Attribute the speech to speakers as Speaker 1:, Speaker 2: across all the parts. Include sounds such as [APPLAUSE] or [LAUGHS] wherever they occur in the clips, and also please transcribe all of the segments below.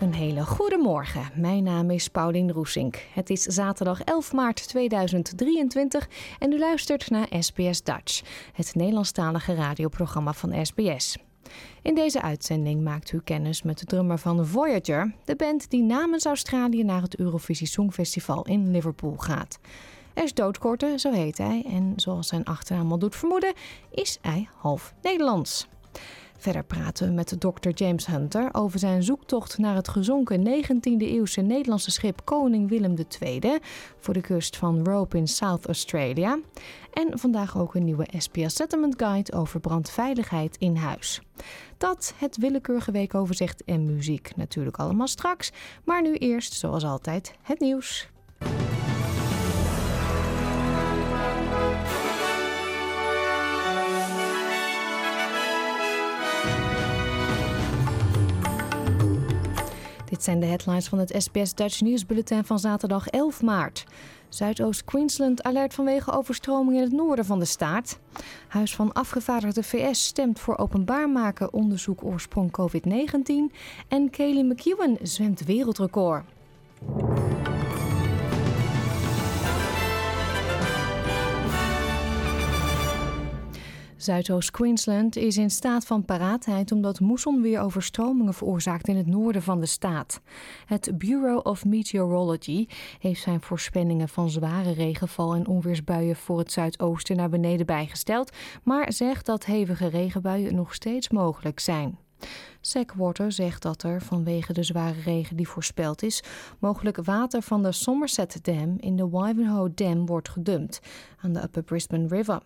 Speaker 1: Een hele goede morgen. Mijn naam is Paulien Roesink. Het is zaterdag 11 maart 2023 en u luistert naar SBS Dutch, het Nederlandstalige radioprogramma van SBS. In deze uitzending maakt u kennis met de drummer van Voyager, de band die namens Australië naar het Eurovisie Songfestival in Liverpool gaat. Is doodkorte, zo heet hij, en zoals zijn achternaam al doet vermoeden, is hij half Nederlands. Verder praten we met dokter James Hunter over zijn zoektocht naar het gezonken 19e-eeuwse Nederlandse schip Koning Willem II voor de kust van Rope in South Australia. En vandaag ook een nieuwe SPS Settlement Guide over brandveiligheid in huis. Dat, het willekeurige weekoverzicht en muziek natuurlijk allemaal straks. Maar nu eerst, zoals altijd, het nieuws. Dit zijn de headlines van het SBS Dutch nieuwsbulletin van zaterdag 11 maart. Zuidoost-Queensland alert vanwege overstroming in het noorden van de staat. Huis van afgevaardigde VS stemt voor openbaar maken onderzoek oorsprong COVID-19. En Kaylee McEwen zwemt wereldrecord. Zuidoost-Queensland is in staat van paraatheid omdat moessonweer overstromingen veroorzaakt in het noorden van de staat. Het Bureau of Meteorology heeft zijn voorspellingen van zware regenval en onweersbuien voor het zuidoosten naar beneden bijgesteld, maar zegt dat hevige regenbuien nog steeds mogelijk zijn. Sackwater zegt dat er vanwege de zware regen die voorspeld is, mogelijk water van de Somerset Dam in de Wivenhoe Dam wordt gedumpt aan de Upper Brisbane River.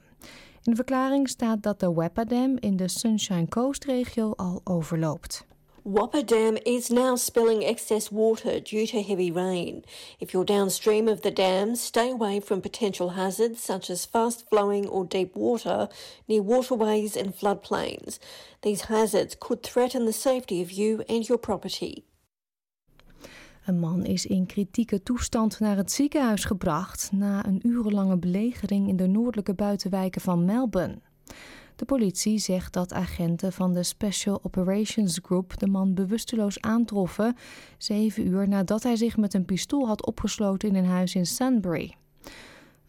Speaker 1: In de verklaring staat dat de Weppa Dam in de Sunshine Coast regio al overloopt.
Speaker 2: Wappa Dam is now spilling excess water due to heavy rain. If you're downstream of the dam, stay away from potential hazards such as fast flowing or deep water near waterways and floodplains. These hazards could threaten the safety of you and your property.
Speaker 1: Een man is in kritieke toestand naar het ziekenhuis gebracht na een urenlange belegering in de noordelijke buitenwijken van Melbourne. De politie zegt dat agenten van de Special Operations Group de man bewusteloos aantroffen, zeven uur nadat hij zich met een pistool had opgesloten in een huis in Sunbury.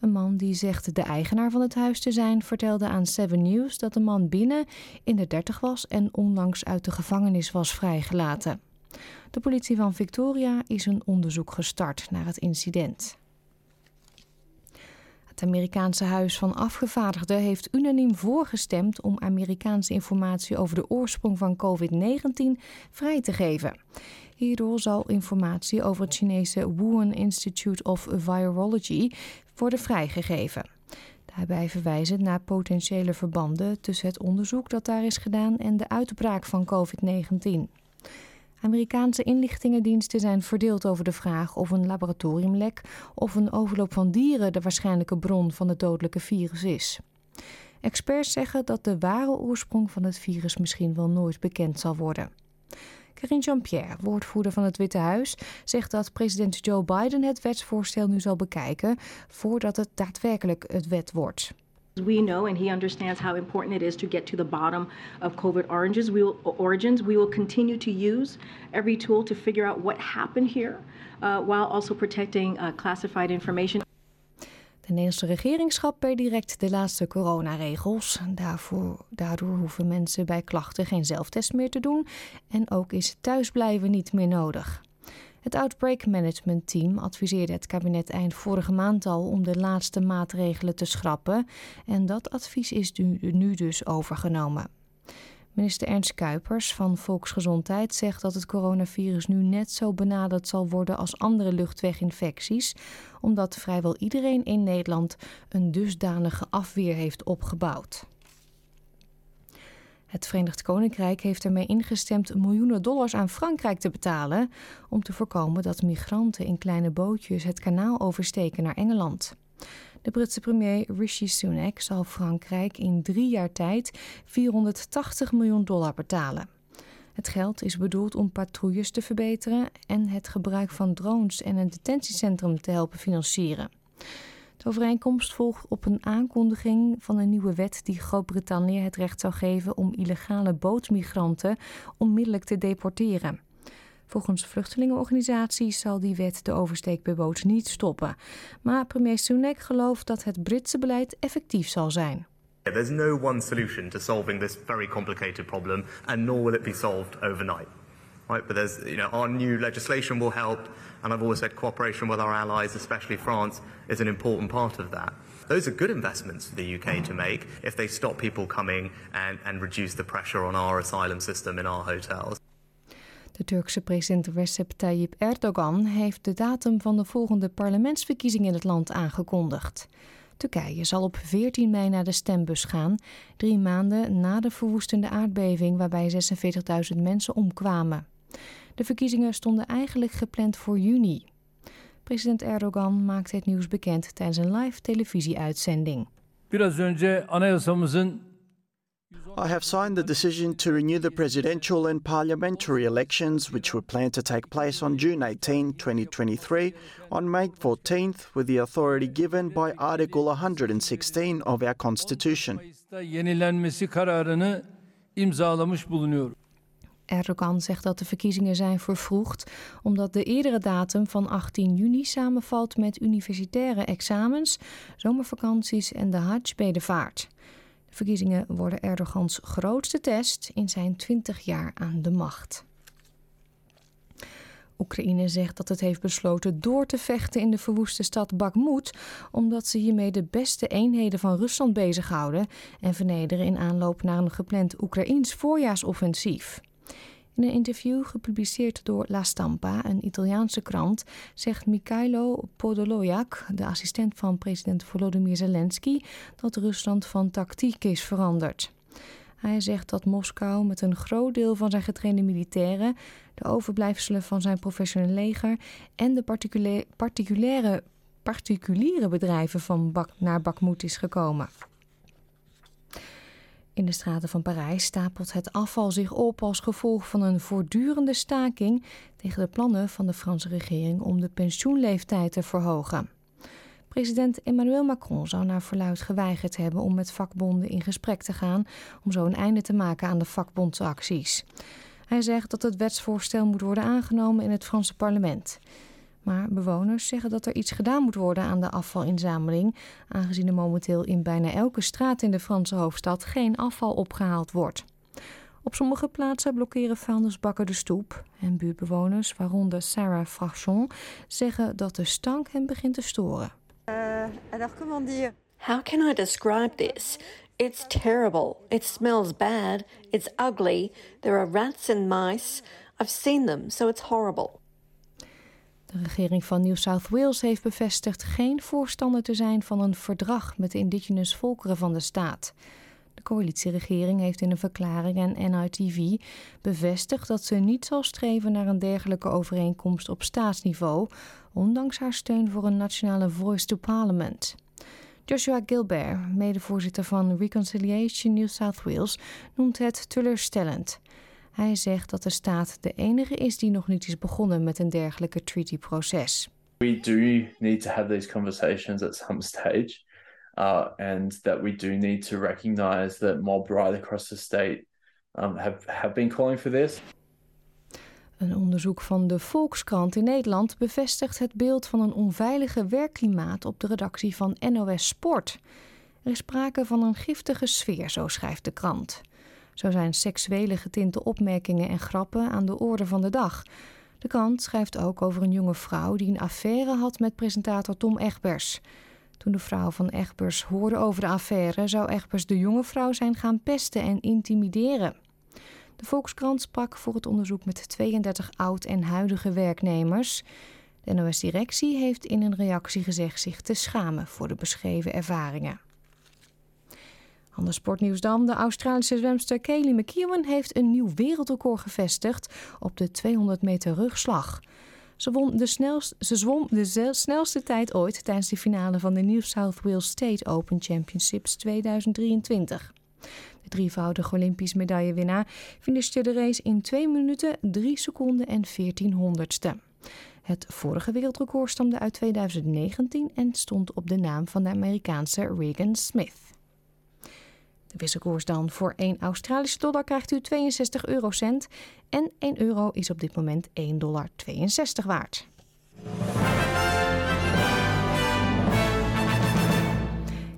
Speaker 1: Een man die zegt de eigenaar van het huis te zijn, vertelde aan Seven News dat de man binnen in de dertig was en onlangs uit de gevangenis was vrijgelaten. De politie van Victoria is een onderzoek gestart naar het incident. Het Amerikaanse Huis van Afgevaardigden heeft unaniem voorgestemd om Amerikaanse informatie over de oorsprong van COVID-19 vrij te geven. Hierdoor zal informatie over het Chinese Wuhan Institute of Virology worden vrijgegeven. Daarbij verwijzen naar potentiële verbanden tussen het onderzoek dat daar is gedaan en de uitbraak van COVID-19. Amerikaanse inlichtingendiensten zijn verdeeld over de vraag of een laboratoriumlek of een overloop van dieren de waarschijnlijke bron van het dodelijke virus is. Experts zeggen dat de ware oorsprong van het virus misschien wel nooit bekend zal worden. Karine Jean-Pierre, woordvoerder van het Witte Huis, zegt dat president Joe Biden het wetsvoorstel nu zal bekijken voordat het daadwerkelijk het wet wordt.
Speaker 3: We know and he understands how important it is to get to the bottom of COVID origins. We will, origins. We will continue to use every tool to figure out what happened here uh, while also protecting uh, classified information.
Speaker 1: De Nederlandse regering schrapt per direct de laatste coronaregels. Daarvoor, daardoor hoeven mensen bij klachten geen zelftest meer te doen en ook is thuisblijven niet meer nodig. Het Outbreak Management Team adviseerde het kabinet eind vorige maand al om de laatste maatregelen te schrappen en dat advies is nu dus overgenomen. Minister Ernst Kuipers van Volksgezondheid zegt dat het coronavirus nu net zo benaderd zal worden als andere luchtweginfecties, omdat vrijwel iedereen in Nederland een dusdanige afweer heeft opgebouwd. Het Verenigd Koninkrijk heeft ermee ingestemd miljoenen dollars aan Frankrijk te betalen om te voorkomen dat migranten in kleine bootjes het kanaal oversteken naar Engeland. De Britse premier Rishi Sunak zal Frankrijk in drie jaar tijd 480 miljoen dollar betalen. Het geld is bedoeld om patrouilles te verbeteren en het gebruik van drones en een detentiecentrum te helpen financieren. De overeenkomst volgt op een aankondiging van een nieuwe wet die Groot-Brittannië het recht zou geven om illegale bootmigranten onmiddellijk te deporteren. Volgens vluchtelingenorganisaties zal die wet de oversteek bij boot niet stoppen. Maar premier Sunak gelooft dat het Britse beleid effectief zal zijn.
Speaker 4: There's no one solution to solving this very complicated problem, and nor will it be solved overnight. Right, but there's, you know, our new legislation will help, and I've always said cooperation with our allies, especially France, is an important part of that. Those are good investments for the UK to make if they stop people coming and, and reduce the pressure on our asylum system in our hotels.
Speaker 1: De Turkse president Recep Tayyip Erdogan heeft de datum van de volgende parlementsverkiezingen in het land aangekondigd. Turkije zal op 14 mei naar de stembus gaan, drie maanden na de verwoestende aardbeving waarbij 46.000 mensen omkwamen. De verkiezingen stonden eigenlijk gepland voor juni. President Erdogan maakte het nieuws bekend tijdens een live televisieuitzending.
Speaker 5: Biraz önce anayasamızın
Speaker 6: I have signed the decision to renew the presidential and parliamentary elections, which were planned to take place on June 18, 2023, on May 14th, with the authority given by Article 116 of our Constitution.
Speaker 1: Erdogan zegt dat de verkiezingen zijn vervroegd omdat de eerdere datum van 18 juni samenvalt met universitaire examens, zomervakanties en de Hajj-bedevaart. De verkiezingen worden Erdogans grootste test in zijn 20 jaar aan de macht. Oekraïne zegt dat het heeft besloten door te vechten in de verwoeste stad Bakhmut, omdat ze hiermee de beste eenheden van Rusland bezighouden en vernederen in aanloop naar een gepland Oekraïns voorjaarsoffensief. In een interview gepubliceerd door La Stampa, een Italiaanse krant, zegt Mikhailo Podolyak, de assistent van president Volodymyr Zelensky, dat Rusland van tactiek is veranderd. Hij zegt dat Moskou met een groot deel van zijn getrainde militairen, de overblijfselen van zijn professionele leger en de particuliere, particuliere bedrijven van Bak naar Bakhmut is gekomen. In de straten van Parijs stapelt het afval zich op als gevolg van een voortdurende staking tegen de plannen van de Franse regering om de pensioenleeftijd te verhogen. President Emmanuel Macron zou naar verluid geweigerd hebben om met vakbonden in gesprek te gaan om zo een einde te maken aan de vakbondsacties. Hij zegt dat het wetsvoorstel moet worden aangenomen in het Franse parlement. Maar bewoners zeggen dat er iets gedaan moet worden aan de afvalinzameling, aangezien er momenteel in bijna elke straat in de Franse hoofdstad geen afval opgehaald wordt. Op sommige plaatsen blokkeren vuilnisbakken de stoep en buurtbewoners, waaronder Sarah Frachon, zeggen dat de stank hen begint te storen.
Speaker 2: Uh, alors comment dire? How can I describe this? It's terrible. It smells bad. It's ugly. There are rats and mice. I've seen them, so it's horrible.
Speaker 1: De regering van New South Wales heeft bevestigd geen voorstander te zijn van een verdrag met de indigenous volkeren van de staat. De coalitieregering heeft in een verklaring aan NITV bevestigd dat ze niet zal streven naar een dergelijke overeenkomst op staatsniveau, ondanks haar steun voor een nationale voice to parliament. Joshua Gilbert, medevoorzitter van Reconciliation New South Wales, noemt het teleurstellend. Hij zegt dat de staat de enige is die nog niet is begonnen met een dergelijke treaty-proces.
Speaker 7: We do need to have these conversations at some stage, uh, and that we do need to recognize that mob right across the state um, have, have been calling for this.
Speaker 1: Een onderzoek van de Volkskrant in Nederland bevestigt het beeld van een onveilige werkklimaat op de redactie van NOS Sport. Er is sprake van een giftige sfeer, zo schrijft de krant. Zo zijn seksuele getinte opmerkingen en grappen aan de orde van de dag. De krant schrijft ook over een jonge vrouw die een affaire had met presentator Tom Egbers. Toen de vrouw van Egbers hoorde over de affaire, zou Egbers de jonge vrouw zijn gaan pesten en intimideren. De Volkskrant sprak voor het onderzoek met 32 oud- en huidige werknemers. De NOS-directie heeft in een reactie gezegd zich te schamen voor de beschreven ervaringen. Ander sportnieuws dan. De Australische zwemster Kaylee McKeown heeft een nieuw wereldrecord gevestigd op de 200 meter rugslag. Ze, won de snelst, ze zwom de snelste tijd ooit tijdens de finale van de New South Wales State Open Championships 2023. De drievoudige Olympisch medaillewinnaar finishte de race in 2 minuten 3 seconden en 14 honderdste. Het vorige wereldrecord stamde uit 2019 en stond op de naam van de Amerikaanse Regan Smith. Wisselkoers dan. Voor 1 Australische dollar krijgt u 62 eurocent. En 1 euro is op dit moment 1,62 dollar waard.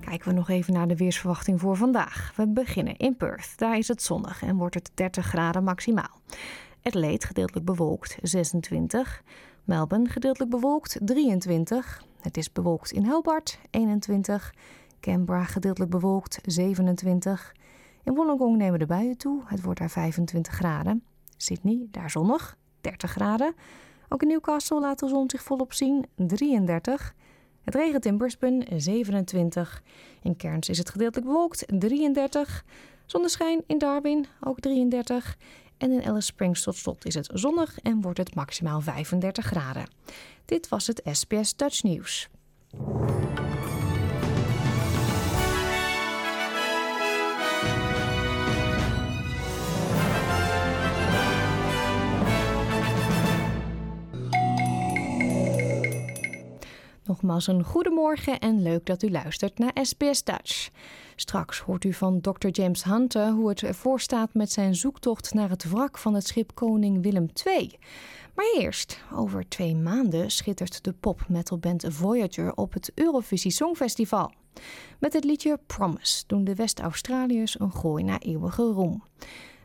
Speaker 1: Kijken we nog even naar de weersverwachting voor vandaag. We beginnen in Perth. Daar is het zonnig en wordt het 30 graden maximaal. Adelaide gedeeltelijk bewolkt 26. Melbourne gedeeltelijk bewolkt 23. Het is bewolkt in Hobart 21. Canberra gedeeltelijk bewolkt 27. In Wollongong nemen de buien toe. Het wordt daar 25 graden. Sydney, daar zonnig, 30 graden. Ook in Newcastle laat de zon zich volop zien, 33. Het regent in Brisbane, 27. In Cairns is het gedeeltelijk bewolkt, 33. Zonneschijn in Darwin, ook 33. En in Alice Springs tot slot is het zonnig en wordt het maximaal 35 graden. Dit was het SBS Dutch Nieuws. Nogmaals een goedemorgen en leuk dat u luistert naar SBS Dutch. Straks hoort u van Dr. James Hunter hoe het ervoor staat met zijn zoektocht naar het wrak van het schip Koning Willem II. Maar eerst, over twee maanden schittert de pop-metalband Voyager op het Eurovisie Songfestival. Met het liedje Promise doen de West-Australiërs een gooi naar eeuwige roem.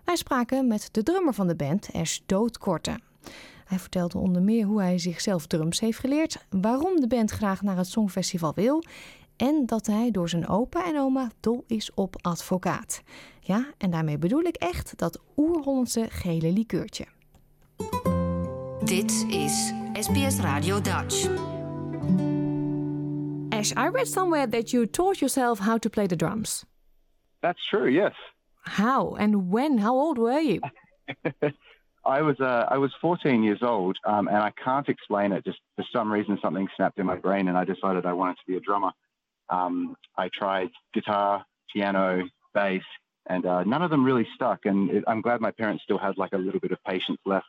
Speaker 1: Wij spraken met de drummer van de band, Ash Doodkorte. Hij vertelde onder meer hoe hij zichzelf drums heeft geleerd, waarom de band graag naar het Songfestival wil en dat hij door zijn opa en oma dol is op advocaat. Ja, en daarmee bedoel ik echt dat oer-Hollandse gele likeurtje.
Speaker 8: Dit is SBS Radio Dutch.
Speaker 1: Ash, I read somewhere that you taught yourself how to play the drums.
Speaker 9: That's true, yes.
Speaker 1: How and when? How old were you? [LAUGHS]
Speaker 9: I was uh, I was 14 years old, um, and I can't explain it. Just for some reason, something snapped in my brain, and I decided I wanted to be a drummer. Um, I tried guitar, piano, bass, and uh, none of them really stuck. And it, I'm glad my parents still had like a little bit of patience left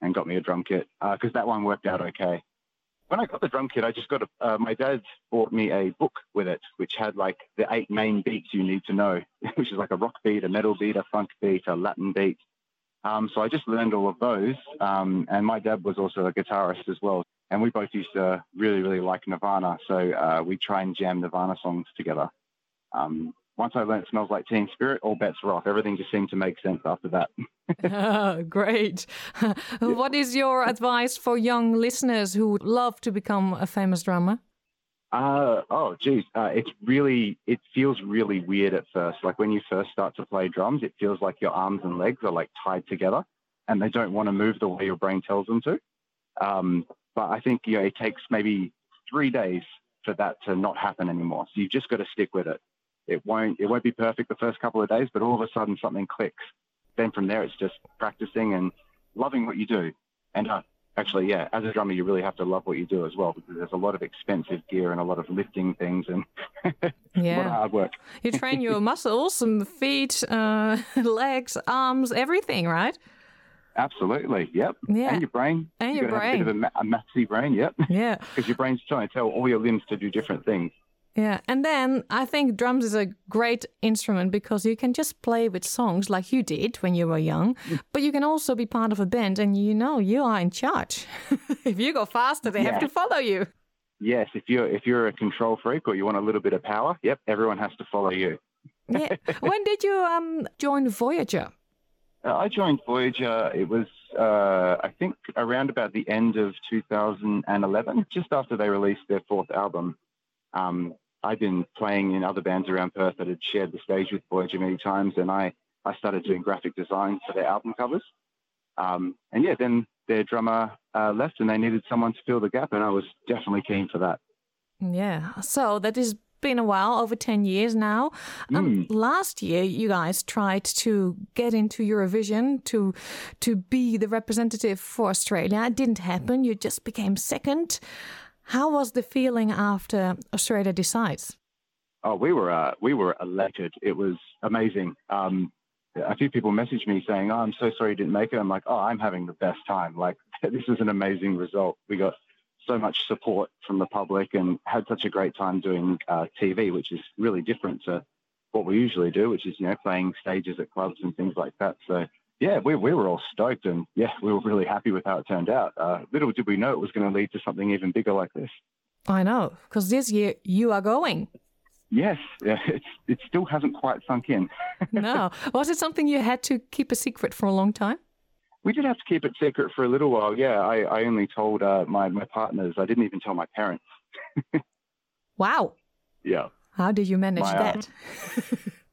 Speaker 9: and got me a drum kit because uh, that one worked out okay. When I got the drum kit, I just got a. Uh, my dad bought me a book with it, which had like the eight main beats you need to know, [LAUGHS] which is like a rock beat, a metal beat, a funk beat, a Latin beat, um, so I just learned all of those. Um, and my dad was also a guitarist as well. And we both used to really, really like Nirvana. So uh, we try and jam Nirvana songs together. Um, once I learned Smells Like Teen Spirit, all bets were off. Everything just seemed to make sense after that.
Speaker 1: oh, [LAUGHS] [LAUGHS] great. [LAUGHS] what is your advice for young listeners who would love to become a famous drummer?
Speaker 9: Uh, oh, geez. Uh, it's really, it feels really weird at first. Like when you first start to play drums, it feels like your arms and legs are like tied together and they don't want to move the way your brain tells them to. Um, but I think, you know, it takes maybe three days for that to not happen anymore. So you've just got to stick with it. It won't, it won't be perfect the first couple of days, but all of a sudden something clicks. Then from there, it's just practicing and loving what you do. And uh, actually, yeah, as a drummer, you really have to love what you do as well because there's a lot of expensive gear and a lot of lifting things and yeah. [LAUGHS] a lot of hard work.
Speaker 1: you train your [LAUGHS] muscles, some feet, uh, [LAUGHS] legs, arms, everything, right?
Speaker 9: Absolutely. Yep.
Speaker 1: Yeah.
Speaker 9: And your brain.
Speaker 1: And your brain.
Speaker 9: Have a bit of a, ma- a mathsy brain. Yep.
Speaker 1: Yeah.
Speaker 9: Because your brain's trying to tell all your limbs to do different things.
Speaker 1: Yeah, and then I think drums is a great instrument because you can just play with songs like you did when you were young, but you can also be part of a band and you know you are in charge. [LAUGHS] if you go faster, they
Speaker 9: Yeah.
Speaker 1: have to follow you.
Speaker 9: Yes, if you're if you're a control freak or you want a little bit of power, yep, everyone has to follow you.
Speaker 1: Yeah. [LAUGHS] when did you um, join Voyager?
Speaker 9: Uh, I joined Voyager. It was, uh, I think, around about the end of 2011, just after they released their fourth album. Um, I'd been playing in other bands around Perth that had shared the stage with Voyager many times, and I I started doing graphic design for their album covers. Um, and yeah, then their drummer uh, left and they needed someone to fill the gap, and I was definitely keen for that.
Speaker 8: Yeah. So that has been a while, over 10 years now. Um,
Speaker 9: Mm.
Speaker 8: Last year, you guys tried to get into Eurovision to to be the representative for Australia. It didn't happen. You just became second. How was the feeling after Australia decides?
Speaker 9: Oh, we were uh, we were elated. It was amazing. Um, a few people messaged me saying, "Oh, I'm so sorry you didn't make it." I'm like, "Oh, I'm having the best time. Like, [LAUGHS] this is an amazing result. We got so much support from the public and had such a great time doing uh, TV, which is really different to what we usually do, which is you know playing stages at clubs and things like that. So." Yeah, we, we were all stoked and yeah, we were really happy with how it turned out. Uh, little did we know it was going to lead to something even bigger like this.
Speaker 8: I know, because this year you are going.
Speaker 9: Yes, yeah, [LAUGHS] it's, it still hasn't quite sunk in. [LAUGHS]
Speaker 8: no. Was it something you had to keep a secret for a long time?
Speaker 9: We did have to keep it secret for a little while. Yeah, I, I only told uh, my, my partners. I didn't even tell my parents. [LAUGHS]
Speaker 8: Wow.
Speaker 9: Yeah.
Speaker 8: How did you manage
Speaker 9: My,
Speaker 8: that?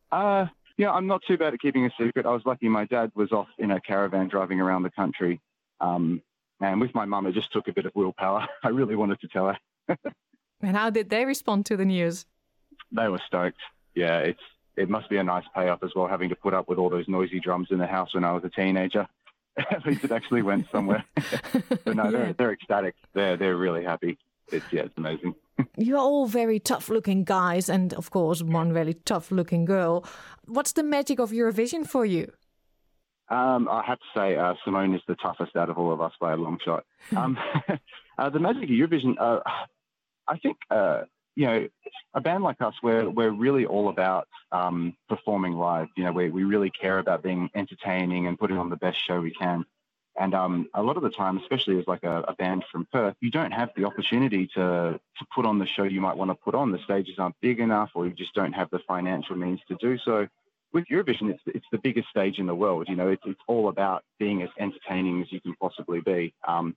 Speaker 9: Uh, yeah, I'm not too bad at keeping a secret. I was lucky my dad was off in a caravan driving around the country. Um, and with my mum, it just took a bit of willpower. [LAUGHS] I really wanted to tell her. [LAUGHS]
Speaker 8: and how did they respond to the news?
Speaker 9: They were stoked. Yeah, it's it must be a nice payoff as well, having to put up with all those noisy drums in the house when I was a teenager. [LAUGHS] At least it actually went somewhere. but no, they're, they're ecstatic. They're they're really happy. It's yeah, it's amazing.
Speaker 8: You're all very tough looking guys, and of course, one very tough looking girl. What's the magic of Eurovision for you?
Speaker 9: Um, I have to say, uh, Simone is the toughest out of all of us by a long shot. [LAUGHS] Um, [LAUGHS] uh, the magic of Eurovision, uh, I think, uh, you know, a band like us, we're we're really all about um, performing live. You know, we we really care about being entertaining and putting on the best show we can. And um, a lot of the time, especially as like a, a band from Perth, you don't have the opportunity to to put on the show you might want to put on. The stages aren't big enough, or you just don't have the financial means to do so. With Eurovision, it's it's the biggest stage in the world. You know, it's it's all about being as entertaining as you can possibly be. Um,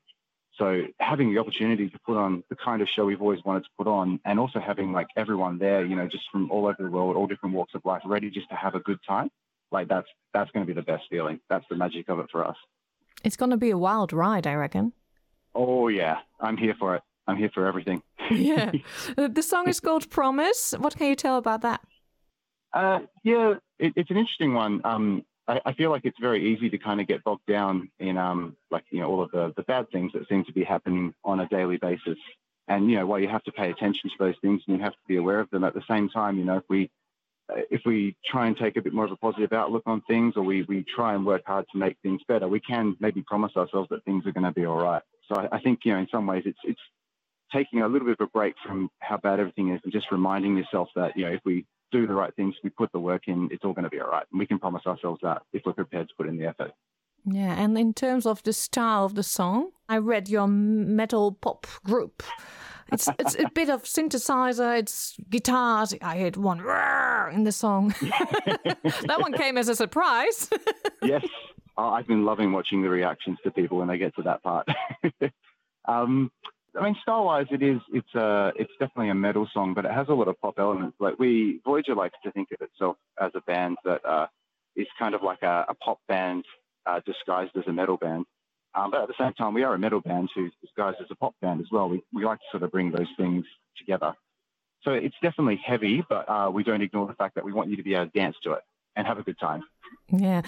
Speaker 9: so having the opportunity to put on the kind of show we've always wanted to put on, and also having like everyone there, you know, just from all over the world, all different walks of life, ready just to have a good time, like that's that's going to be the best feeling. That's the magic of it for us.
Speaker 8: It's going to be a wild ride, I reckon.
Speaker 9: Oh yeah, I'm here for it. I'm here for everything. [LAUGHS] [LAUGHS]
Speaker 8: yeah. Uh, the song is called Promise. What can you tell about that?
Speaker 9: Uh, yeah, it, it's an interesting one. Um, I, I feel like it's very easy to kind of get bogged down in um, like you know all of the the bad things that seem to be happening on a daily basis. And you know, while you have to pay attention to those things and you have to be aware of them, at the same time, you know, if we Uh, if we try and take a bit more of a positive outlook on things, or we we try and work hard to make things better, we can maybe promise ourselves that things are going to be all right. So I, I think you know, in some ways, it's it's taking a little bit of a break from how bad everything is and just reminding yourself that you know if we do the right things, we put the work in, it's all going to be all right. And we can promise ourselves that if we're prepared to put in the effort.
Speaker 8: Yeah, and in terms of the style of the song, I read your metal pop group. It's it's a bit of synthesizer, it's guitars. I heard one in the song. [LAUGHS] that one came as a surprise. [LAUGHS]
Speaker 9: yes, Oh, I've been loving watching the reactions to people when they get to that part. [LAUGHS] um, I mean, style-wise, it is. It's a. It's definitely a metal song, but it has a lot of pop elements. Like we, Voyager likes to think of itself as a band that uh, is kind of like a, a pop band uh, disguised as a metal band. Um, but at the same time, we are a metal band who's disguised as a pop band as well. We we like to sort of bring those things together. So it's definitely heavy, but uh, we don't ignore the fact that we want you to be able to dance to it and have a good time.
Speaker 8: Yeah,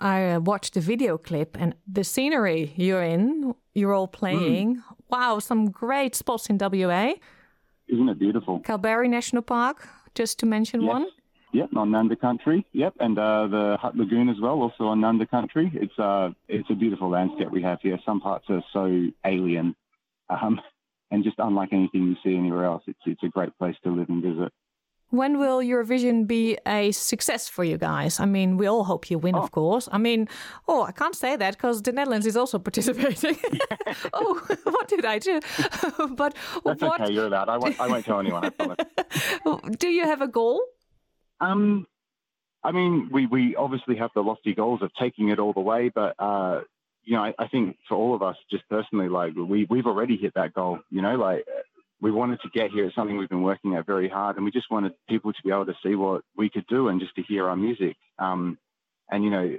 Speaker 8: I uh, watched the video clip and the scenery you're in. You're all playing. Mm. Wow, some great spots in WA.
Speaker 9: Isn't it beautiful?
Speaker 8: Kalbarri National Park, just to mention
Speaker 9: yes.
Speaker 8: one.
Speaker 9: Yep, on Nanda Country. Yep, and uh, the Hutt Lagoon as well, also on Nanda Country. It's uh, it's a beautiful landscape we have here. Some parts are so alien, um, and just unlike anything you see anywhere else. It's it's a great place to live and visit.
Speaker 8: When will Eurovision be a success for you guys? I mean, we all hope you win,
Speaker 9: oh.
Speaker 8: of course. I mean, oh, I can't say that because the Netherlands is also [LAUGHS] participating. [LAUGHS] oh, [LAUGHS] what did I do? but
Speaker 9: that's
Speaker 8: what...
Speaker 9: okay. You're allowed. I won't. I won't tell anyone.
Speaker 8: Do you have a goal?
Speaker 9: Um, I mean, we we obviously have the lofty goals of taking it all the way, but uh, you know, I, I think for all of us, just personally, like we we've already hit that goal. You know, like we wanted to get here. It's something we've been working at very hard, and we just wanted people to be able to see what we could do and just to hear our music. Um, and you know,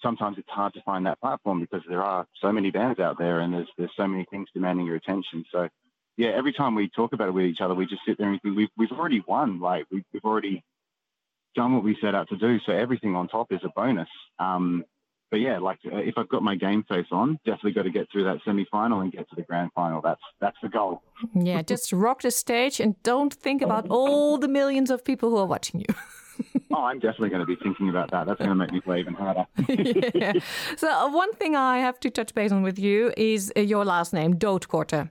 Speaker 9: sometimes it's hard to find that platform because there are so many bands out there, and there's there's so many things demanding your attention. So, yeah, every time we talk about it with each other, we just sit there and think we've we've already won. Like we've, we've already done what we set out to do. So everything on top is a bonus. Um, but yeah, like uh, if I've got my game face on, definitely got to get through that semi final and get to the grand final. That's that's the goal. [LAUGHS]
Speaker 1: Yeah, just rock the stage and don't think about all the millions of people who are watching you. [LAUGHS]
Speaker 9: oh, I'm definitely going to be thinking about that. That's going to make me play even harder. [LAUGHS]
Speaker 1: yeah. So uh, one thing I have to touch base on with you is uh, your last name, Doodkorte.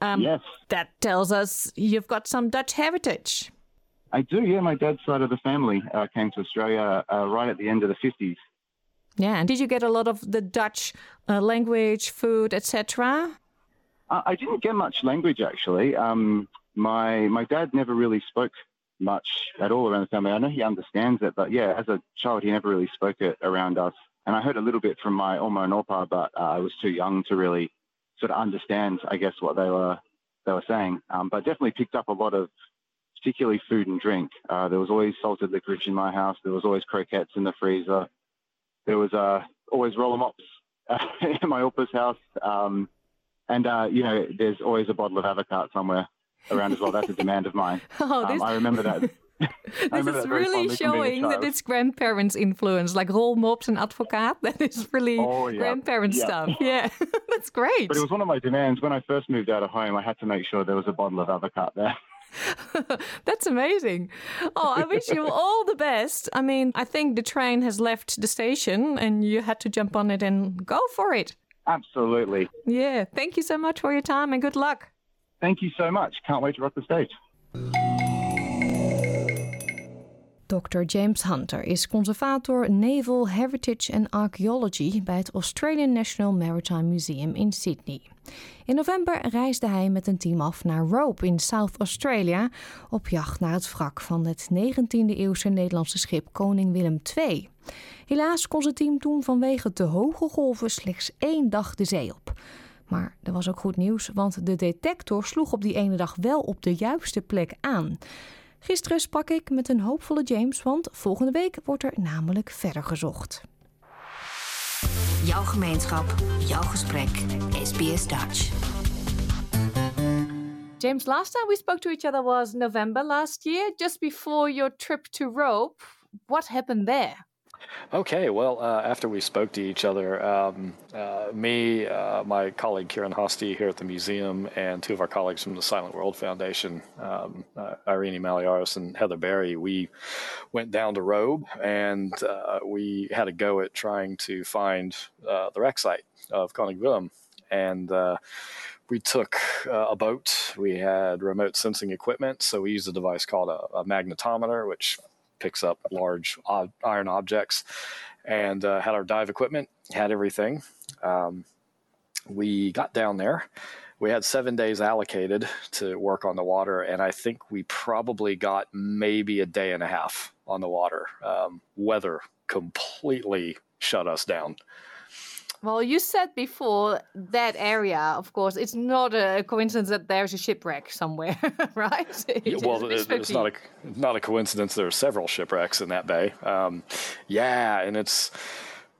Speaker 9: Um, yes.
Speaker 1: That tells us you've got some Dutch heritage.
Speaker 9: I do, yeah. My dad's side of the family uh, came to Australia uh, right at the end of the 50s.
Speaker 1: Yeah, and did you get a lot of the Dutch uh, language, food, etc.?
Speaker 9: Uh, I didn't get much language actually. Um, my my dad never really spoke much at all around the family. I know he understands it, but yeah, as a child, he never really spoke it around us. And I heard a little bit from my Oma and Opa, but uh, I was too young to really sort of understand, I guess, what they were they were saying. Um, but definitely picked up a lot of, particularly food and drink. Uh, there was always salted licorice in my house. There was always croquettes in the freezer there was uh, always roller mops [LAUGHS] in my Opa's house. Um, and, uh, you know, there's always a bottle of avocado somewhere around as well. That's a demand of mine. [LAUGHS]
Speaker 1: Oh, this...
Speaker 9: um, I remember that. [LAUGHS]
Speaker 1: this is really showing that it's grandparents' influence, like roll mops and advocaat. That is really oh, yeah. grandparent yeah. stuff. Yeah, that's great.
Speaker 9: But it was one of my demands when I first moved out of home. I had to make sure there was a bottle of avocado there. [LAUGHS]
Speaker 1: That's amazing. Oh, I wish you all the best. I mean, I think the train has left the station and you had to jump on it and go for it.
Speaker 9: Absolutely.
Speaker 1: Yeah. Thank you so much for your time and good luck.
Speaker 9: Thank you so much. Can't wait to rock the stage.
Speaker 1: Dr. James Hunter is conservator Naval Heritage and Archaeology bij het Australian National Maritime Museum in Sydney. In november reisde hij met een team af naar Rope in South Australia op jacht naar het wrak van het 19e-eeuwse Nederlandse schip Koning Willem II. Helaas kon zijn team toen vanwege te hoge golven slechts één dag de zee op. Maar er was ook goed nieuws, want de detector sloeg op die ene dag wel op de juiste plek aan. Gisteren sprak ik met een hoopvolle James, want volgende week wordt er namelijk verder gezocht.
Speaker 8: Jouw gemeenschap, jouw gesprek, SBS Dutch.
Speaker 1: James, last time we spoke to each other was November last year, just before your trip to Rope. What happened there?
Speaker 10: Okay, well, uh, after we spoke to each other, um, uh, me, uh, my colleague Kieran Hosty here at the museum, and two of our colleagues from the Silent World Foundation, um, uh, Irene Maliaros and Heather Berry, we went down to Robe and uh, we had a go at trying to find uh, the wreck site of Koning Willem. And we took uh, a boat. We had remote sensing equipment, so we used a device called a, a magnetometer, which picks up large iron objects, and uh, had our dive equipment, had everything. Um, we got down there. We had seven days allocated to work on the water, and I think we probably got maybe a day and a half on the water. Um, weather completely shut us down.
Speaker 1: Well, you said before that area, of course, it's not a coincidence that there's a shipwreck somewhere, [LAUGHS] right?
Speaker 10: Yeah, well, it, it's not a not a coincidence. There are several shipwrecks in that bay. Um, yeah, and it's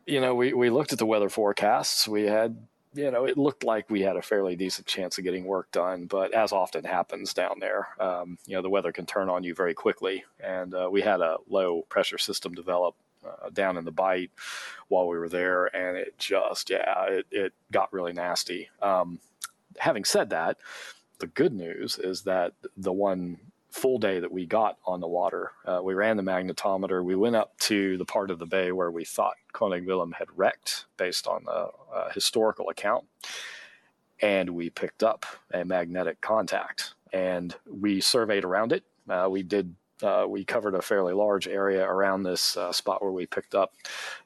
Speaker 10: you know we we looked at the weather forecasts. We had you know, it looked like we had a fairly decent chance of getting work done, but as often happens down there, um, you know, the weather can turn on you very quickly. And uh, we had a low pressure system develop uh, down in the bite while we were there, and it just yeah, it, it got really nasty. Um, having said that, the good news is that the one full day that we got on the water, uh, we ran the magnetometer. We went up to the part of the bay where we thought Koning Willem had wrecked based on the uh, historical account. And we picked up a magnetic contact and we surveyed around it. Uh, we did uh, we covered a fairly large area around this uh, spot where we picked up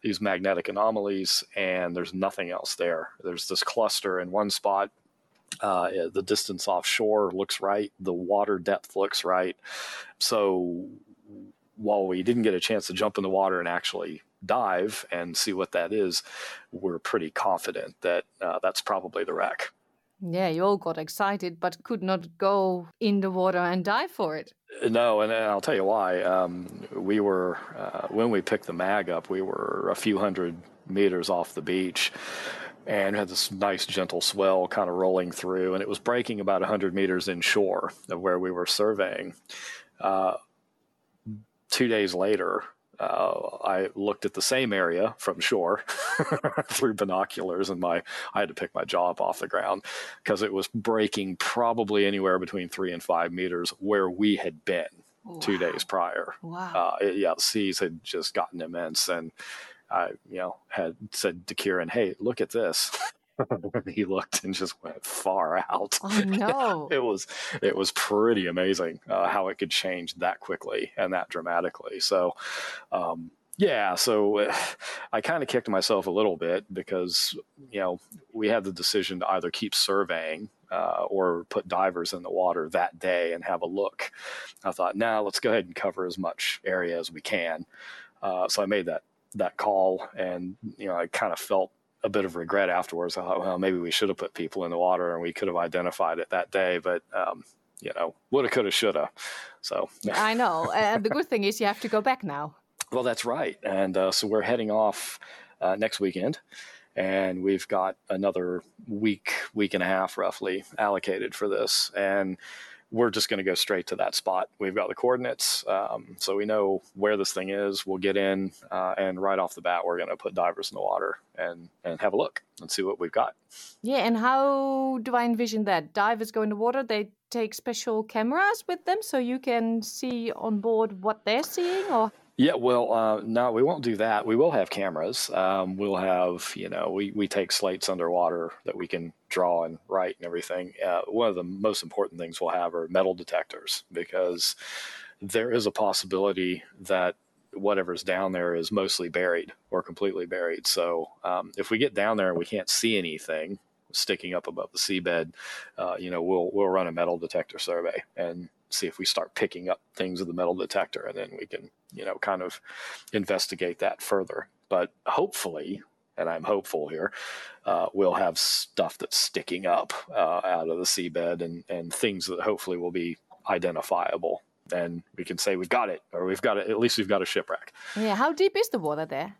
Speaker 10: these magnetic anomalies, and there's nothing else there. There's this cluster in one spot. Uh, the distance offshore looks right. The water depth looks right. So while we didn't get a chance to jump in the water and actually dive and see what that is, we're pretty confident that uh, that's probably the wreck.
Speaker 1: Yeah, you all got excited, but could not go in the water and dive for it.
Speaker 10: No, and I'll tell you why. Um, we were uh, when we picked the mag up, we were a few hundred meters off the beach, and had this nice gentle swell kind of rolling through, and it was breaking about 100 meters inshore of where we were surveying. Uh, two days later, uh, I looked at the same area from shore [LAUGHS] through binoculars, and my I had to pick my jaw up off the ground because it was breaking probably anywhere between three and five meters where we had been wow. two days prior.
Speaker 1: Wow!
Speaker 10: Uh, it, yeah, the seas had just gotten immense, and I, you know, had said to Kieran, "Hey, look at this." [LAUGHS] he looked and just went far out.
Speaker 1: Oh no! [LAUGHS]
Speaker 10: it was it was pretty amazing uh, how it could change that quickly and that dramatically. So, um, yeah, so uh, I kind of kicked myself a little bit because you know we had the decision to either keep surveying uh, or put divers in the water that day and have a look. I thought, now nah, let's go ahead and cover as much area as we can. Uh, so I made that that call, and you know I kind of felt a bit of regret afterwards. I thought, well, maybe we should have put people in the water and we could have identified it that day, but um, you know, woulda, coulda, shoulda. So
Speaker 1: I know. And the good thing is you have to go back now.
Speaker 10: Well, that's right. And uh, so we're heading off uh, next weekend, and we've got another week, week and a half roughly allocated for this. And we're just going to go straight to that spot. We've got the coordinates, um, so we know where this thing is. We'll get in, uh, and right off the bat, we're going to put divers in the water and and have a look and see what we've got.
Speaker 1: Yeah, and how do I envision that? Divers go in the water. They take special cameras with them, so you can see on board what they're seeing, or
Speaker 10: yeah, well, uh, no, we won't do that. We will have cameras. Um, we'll have, you know, we, we take slates underwater that we can draw and write and everything. Uh, one of the most important things we'll have are metal detectors because there is a possibility that whatever's down there is mostly buried or completely buried. So um, if we get down there and we can't see anything sticking up above the seabed, uh, you know, we'll we'll run a metal detector survey and see if we start picking up things in the metal detector, and then we can you know kind of investigate that further. But hopefully, and I'm hopeful here, uh, we'll have stuff that's sticking up uh, out of the seabed and and things that hopefully will be identifiable. And we can say we've got it, or we've got it. At least we've got a shipwreck.
Speaker 1: Yeah. How deep is the water there?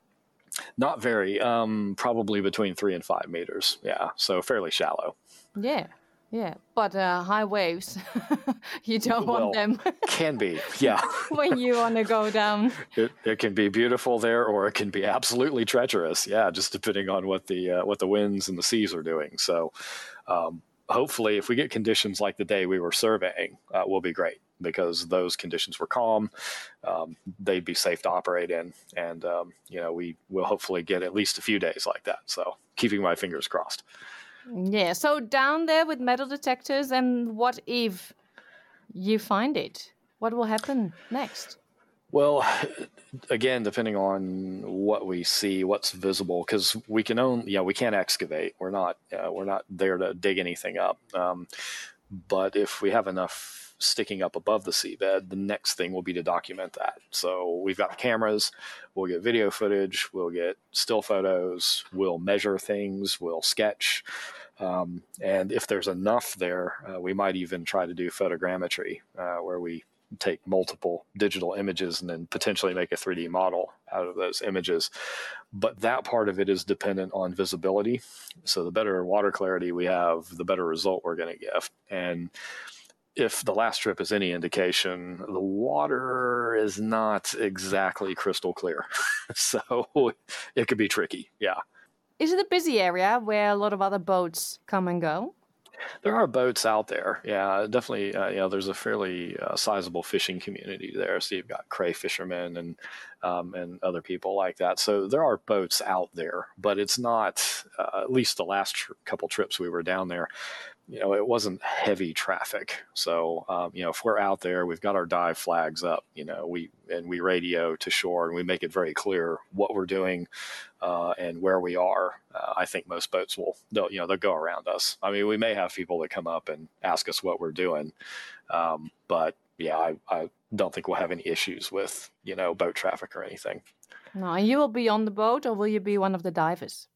Speaker 10: Not very. Um, probably between three and five meters. Yeah. So fairly shallow.
Speaker 1: Yeah. Yeah, but uh, high waves, [LAUGHS] you don't well, want them. [LAUGHS]
Speaker 10: can be, yeah. [LAUGHS]
Speaker 1: when you want to go down.
Speaker 10: It, it can be beautiful there, or it can be absolutely treacherous. Yeah, just depending on what the uh, what the winds and the seas are doing. So, um, hopefully, if we get conditions like the day we were surveying, uh, will be great because those conditions were calm. Um, they'd be safe to operate in, and um, you know we will hopefully get at least a few days like that. So, keeping my fingers crossed.
Speaker 1: Yeah. So down there with metal detectors, and what if you find it? What will happen next?
Speaker 10: Well, again, depending on what we see, what's visible, because we can own, yeah, we can't excavate. We're not, uh, we're not there to dig anything up. Um, but if we have enough sticking up above the seabed, the next thing will be to document that. So we've got cameras, we'll get video footage, we'll get still photos, we'll measure things, we'll sketch. Um, and if there's enough there, uh, we might even try to do photogrammetry, uh, where we take multiple digital images and then potentially make a 3D model out of those images. But that part of it is dependent on visibility. So the better water clarity we have, the better result we're going to get. And if the last trip is any indication, the water is not exactly crystal clear. [LAUGHS] so it could be tricky. Yeah.
Speaker 1: Is it a busy area where a lot of other boats come and go?
Speaker 10: There are boats out there. Yeah, definitely. Uh, you know, there's a fairly uh, sizable fishing community there. So you've got cray fishermen and um, and other people like that. So there are boats out there, but it's not. Uh, at least the last tr- couple trips we were down there, you know, it wasn't heavy traffic. So, um, you know, if we're out there, we've got our dive flags up, you know, we, and we radio to shore and we make it very clear what we're doing uh, and where we are. Uh, I think most boats will, they'll, you know, they'll go around us. I mean, we may have people that come up and ask us what we're doing. Um, but yeah, I, I don't think we'll have any issues with, you know, boat traffic or anything.
Speaker 1: No, you will be on the boat or will you be one of the divers?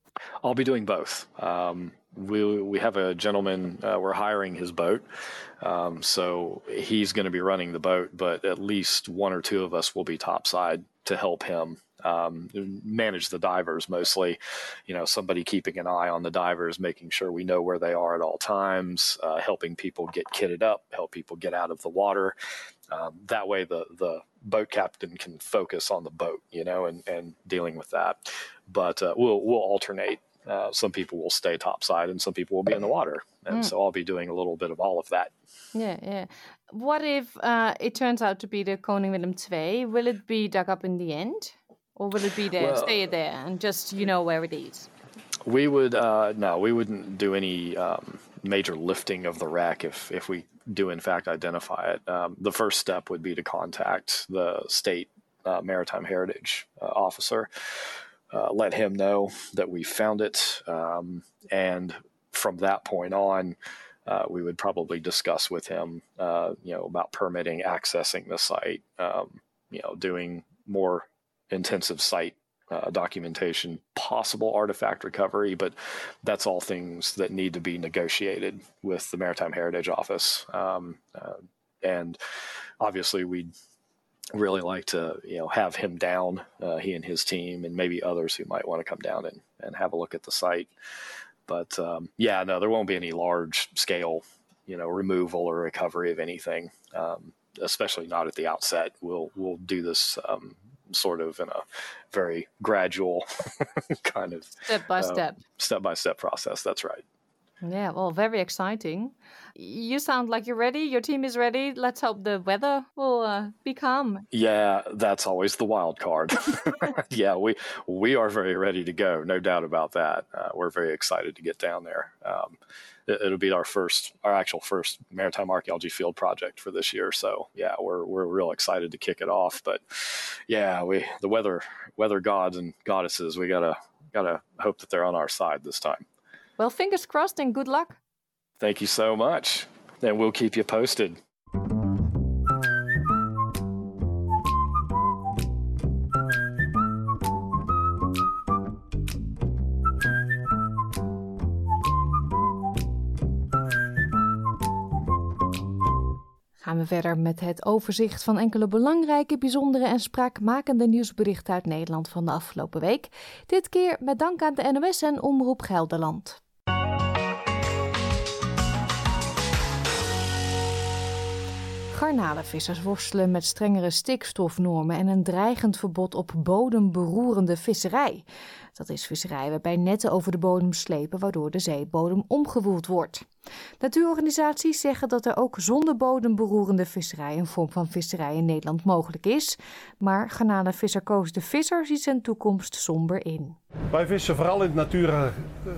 Speaker 10: I'll be doing both. Um, we we have a gentleman uh, we're hiring his boat, um, so he's going to be running the boat, but at least one or two of us will be topside to help him um, manage the divers mostly. You know, somebody keeping an eye on the divers, making sure we know where they are at all times, uh, helping people get kitted up, help people get out of the water. Um, that way, the the boat captain can focus on the boat, you know, and, and dealing with that. But uh, we'll we'll alternate. Uh, some people will stay topside, and some people will be in the water, and
Speaker 1: Mm.
Speaker 10: so I'll be doing a little bit of all of that.
Speaker 1: Yeah, yeah. What if uh, it turns out to be the Koning Willem II? Will it be dug up in the end? Or will it be there,
Speaker 10: Well-
Speaker 1: stay there, and just you know where it is?
Speaker 10: We would uh, no, we wouldn't do any um, major lifting of the wreck if if we do in fact identify it. Um, the first step would be to contact the state uh, maritime heritage uh, officer, uh, let him know that we found it, um, and from that point on. Uh, we would probably discuss with him, uh, you know, about permitting, accessing the site, um, you know, doing more intensive site uh, documentation, possible artifact recovery, but that's all things that need to be negotiated with the Maritime Heritage Office. Um, uh, and obviously, we'd really like to, you know, have him down, uh, he and his team, and maybe others who might want to come down and, and have a look at the site. But um, yeah, no, there won't be any large scale, you know, removal or recovery of anything, um, especially not at the outset. We'll we'll do this um, sort of in a very gradual [LAUGHS] kind of
Speaker 1: Step by uh, step.
Speaker 10: step by step process. That's right.
Speaker 1: Yeah, well, very exciting. You sound like you're ready. Your team is ready. Let's hope the weather will uh, be calm.
Speaker 10: Yeah, that's always the wild card. [LAUGHS] yeah, we we are very ready to go, no doubt about that. Uh, we're very excited to get down there. Um, it, it'll be our first, our actual first maritime archaeology field project for this year. So yeah, we're we're real excited to kick it off. But yeah, we the weather weather gods and goddesses, we gotta gotta hope that they're on our side this time.
Speaker 1: Well, fingers crossed and good luck.
Speaker 10: Thank you so much, and we'll keep you posted.
Speaker 1: Gaan we verder met het overzicht van enkele belangrijke, bijzondere en spraakmakende nieuwsberichten uit Nederland van de afgelopen week. Dit keer met dank aan de NOS en Omroep Gelderland. Garnalenvissers worstelen met strengere stikstofnormen en een dreigend verbod op bodemberoerende visserij. Dat is visserij waarbij netten over de bodem slepen, waardoor de zeebodem omgewoeld wordt. Natuurorganisaties zeggen dat er ook zonder bodemberoerende visserij een vorm van visserij in Nederland mogelijk is. Maar garnalenvisser Koos de Visser ziet zijn toekomst somber in.
Speaker 11: Wij vissen vooral in het Natura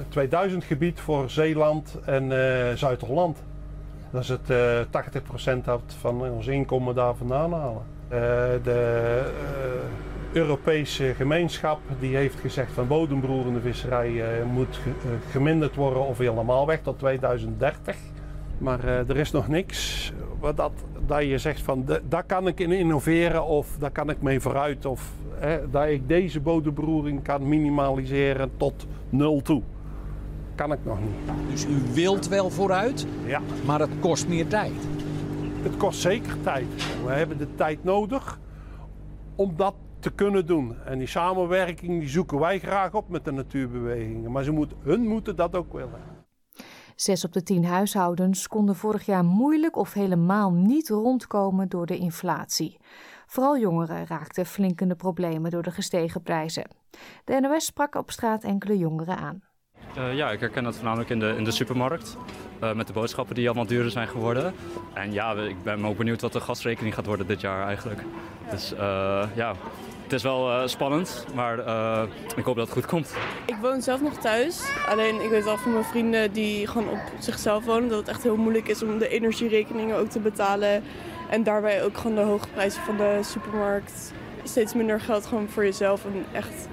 Speaker 11: 2000 gebied voor Zeeland en eh, Zuid-Holland. Dat is het eh 80% uit van ons inkomen daar vandaan halen. Eh, de eh, Europese gemeenschap die heeft gezegd van bodemberoerende visserij moet ge- geminderd worden of helemaal weg tot 2030. Maar er is nog niks wat dat, dat je zegt van "Da- daar kan ik in innoveren of daar kan ik mee vooruit. Of dat ik deze bodemberoering kan minimaliseren tot nul toe. Kan ik nog niet.
Speaker 12: Dus u wilt wel vooruit,
Speaker 11: ja.
Speaker 12: maar het kost meer tijd.
Speaker 11: Het kost zeker tijd. We hebben de tijd nodig om dat te kunnen doen. En die samenwerking die zoeken wij graag op met de natuurbewegingen. Maar ze moet, hun moeten dat ook willen.
Speaker 1: Zes op de tien huishoudens konden vorig jaar moeilijk of helemaal niet rondkomen door de inflatie. Vooral jongeren raakten flink in de problemen door de gestegen prijzen. De NOS sprak op straat enkele jongeren aan.
Speaker 13: Eh, ja, ik herken dat voornamelijk in de, in de supermarkt. eh, met de boodschappen die allemaal duurder zijn geworden. En ja, ik ben ook benieuwd wat de gasrekening gaat worden dit jaar eigenlijk. Dus eh, ja, het is wel spannend, maar ik hoop dat het goed komt.
Speaker 14: Ik woon zelf nog thuis. Alleen ik weet wel van mijn vrienden die gewoon op zichzelf wonen dat het echt heel moeilijk is om de energierekeningen ook te betalen. En daarbij ook gewoon de hoge prijzen van de supermarkt. Steeds minder geld gewoon voor jezelf en echt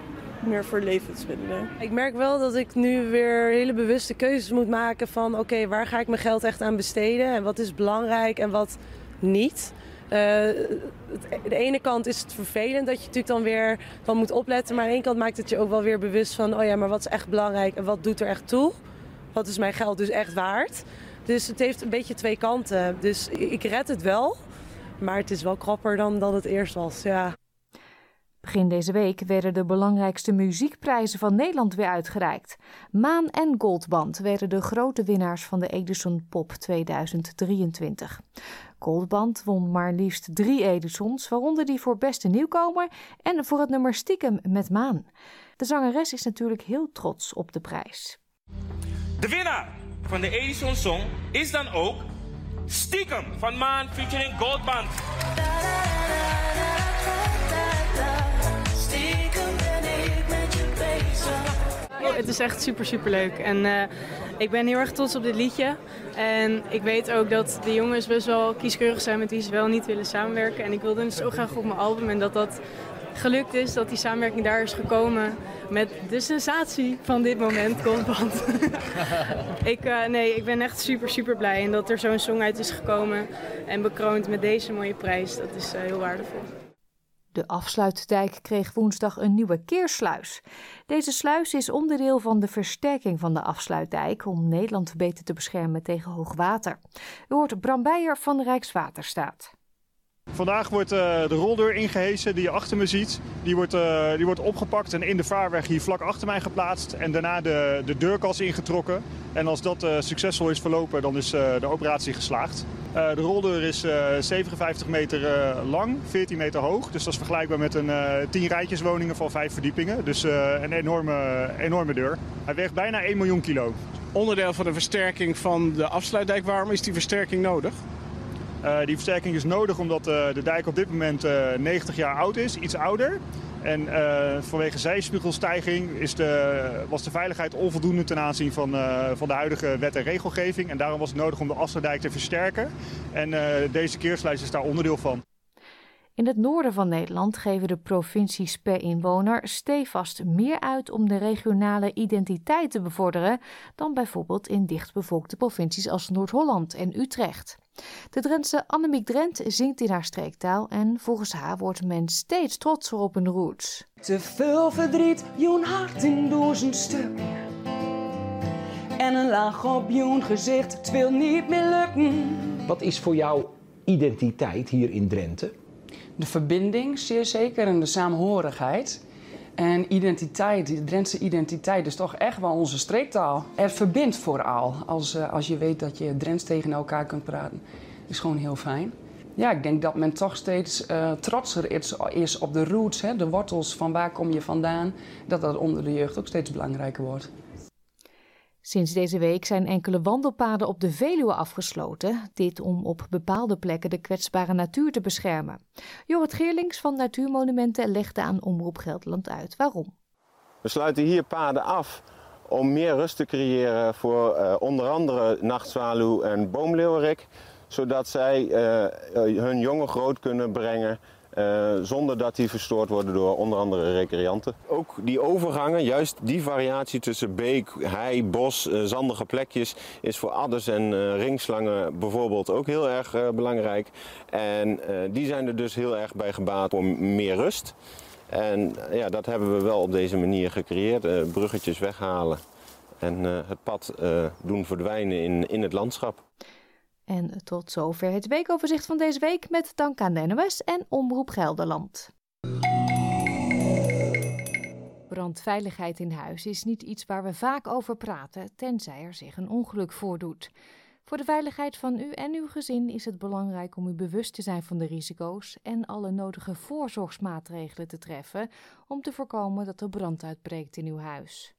Speaker 14: meer voor levensmiddelen.
Speaker 15: Ik merk wel dat ik nu weer hele bewuste keuzes moet maken van oké, waar ga ik mijn geld echt aan besteden en wat is belangrijk en wat niet. de ene kant is het vervelend dat je natuurlijk dan weer van moet opletten. Maar aan de ene kant maakt het je ook wel weer bewust van... oh ja, maar wat is echt belangrijk en wat doet er echt toe? Wat is mijn geld dus echt waard? Dus het heeft een beetje twee kanten. Dus ik red het wel, maar het is wel krapper dan dat het eerst was, ja.
Speaker 1: Begin deze week werden de belangrijkste muziekprijzen van Nederland weer uitgereikt. Maan en Goldband werden de grote winnaars van de Edison Pop 2023. Goldband won maar liefst drie Edisons, waaronder die voor beste nieuwkomer en voor het nummer Stiekem met Maan. De zangeres is natuurlijk heel trots op de prijs.
Speaker 16: De winnaar van de Edison Song is dan ook Stiekem van Maan featuring Goldband.
Speaker 17: Het is echt super, super leuk. En uh, ik ben heel erg trots op dit liedje. En ik weet ook dat de jongens best wel kieskeurig zijn met wie ze wel niet willen samenwerken. En ik wilde dus zo graag op mijn album. En dat dat gelukt is, dat die samenwerking daar is gekomen met de sensatie van dit moment, Goldband. [LAUGHS] ik, uh, nee, ik ben echt super, super blij. En dat er zo'n song uit is gekomen en bekroond met deze mooie prijs, dat is uh, heel waardevol.
Speaker 1: De afsluitdijk kreeg woensdag een nieuwe keersluis. Deze sluis is onderdeel van de versterking van de afsluitdijk om Nederland beter te beschermen tegen hoogwater. U hoort Bram Beijer van de Rijkswaterstaat.
Speaker 18: Vandaag wordt uh, de roldeur ingehesen die je achter me ziet. Die wordt, uh, die wordt opgepakt en in de vaarweg hier vlak achter mij geplaatst. En daarna de, de deurkas ingetrokken. En als dat uh, succesvol is verlopen, dan is de operatie geslaagd. De roldeur is 57 meter lang, 14 meter hoog. Dus dat is vergelijkbaar met een 10 rijtjeswoningen van 5 verdiepingen. Dus een enorme, enorme deur. Hij weegt bijna 1 miljoen kilo.
Speaker 19: Onderdeel van de versterking van de afsluitdijk. Waarom is die versterking nodig?
Speaker 18: Uh, die versterking is nodig omdat uh, de dijk op dit moment uh, 90 jaar oud is, iets ouder. En vanwege zijspiegelstijging is de, was de veiligheid onvoldoende ten aanzien van, van de huidige wet en regelgeving. En daarom was het nodig om de Afsluitdijk te versterken. En deze keersluis is daar onderdeel van.
Speaker 1: In het noorden van Nederland geven de provincies per inwoner stevast meer uit om de regionale identiteit te bevorderen dan bijvoorbeeld in dichtbevolkte provincies als Noord-Holland en Utrecht. De Drentse Annemiek Drent zingt in haar streektaal en volgens haar wordt men steeds trotser op hun roots.
Speaker 20: Te veel verdriet, joen hart in duizend stuk. En een laag op joen gezicht, het wil niet meer lukken.
Speaker 21: Wat is voor jou identiteit hier in Drenthe?
Speaker 22: De verbinding, zeer zeker, en de saamhorigheid. En identiteit, de Drentse identiteit is toch echt wel onze streektaal. Het verbindt vooral. Als, uh, als je weet dat je Drents tegen elkaar kunt praten. is gewoon heel fijn. Ja, ik denk dat men toch steeds uh, trotser is, is, op de roots, hè, de wortels van waar kom je vandaan. Dat dat onder de jeugd ook steeds belangrijker wordt.
Speaker 1: Sinds deze week zijn enkele wandelpaden op de Veluwe afgesloten. Dit om op bepaalde plekken de kwetsbare natuur te beschermen. Jorrit Geerlings van Natuurmonumenten legde aan Omroep Gelderland uit waarom.
Speaker 23: We sluiten hier paden af om meer rust te creëren voor uh, onder andere nachtzwaluw en boomleeuwerik. Zodat zij uh, hun jongen groot kunnen brengen uh, zonder dat die verstoord worden door onder andere recreanten. Ook die overgangen, juist die variatie tussen beek, hei, bos, uh, zandige plekjes, is voor adders en uh, ringslangen bijvoorbeeld ook heel erg belangrijk. En die zijn er dus heel erg bij gebaat om meer rust. En ja, dat hebben we wel op deze manier gecreëerd. bruggetjes weghalen en het pad doen verdwijnen in, in het landschap.
Speaker 1: En tot zover het weekoverzicht van deze week met dank aan de NOS en Omroep Gelderland. Brandveiligheid in huis is niet iets waar we vaak over praten, tenzij er zich een ongeluk voordoet. Voor de veiligheid van u en uw gezin is het belangrijk om u bewust te zijn van de risico's en alle nodige voorzorgsmaatregelen te treffen om te voorkomen dat er brand uitbreekt in uw huis.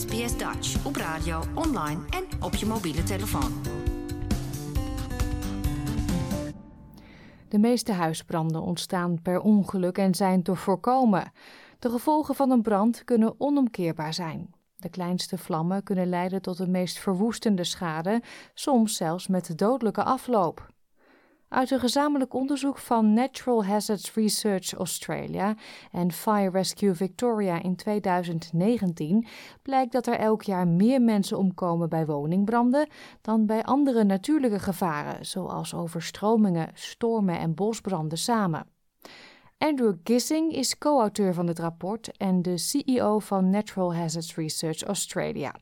Speaker 8: SBS Dutch op radio, online en op je mobiele telefoon.
Speaker 1: De meeste huisbranden ontstaan per ongeluk en zijn te voorkomen. De gevolgen van een brand kunnen onomkeerbaar zijn. De kleinste vlammen kunnen leiden tot de meest verwoestende schade, soms zelfs met dodelijke afloop. Uit een gezamenlijk onderzoek van Natural Hazards Research Australia en Fire Rescue Victoria in 2019 blijkt dat er elk jaar meer mensen omkomen bij woningbranden dan bij andere natuurlijke gevaren, zoals overstromingen, stormen en bosbranden samen. Andrew Gissing is co-auteur van het rapport en de CEO van Natural Hazards Research Australia.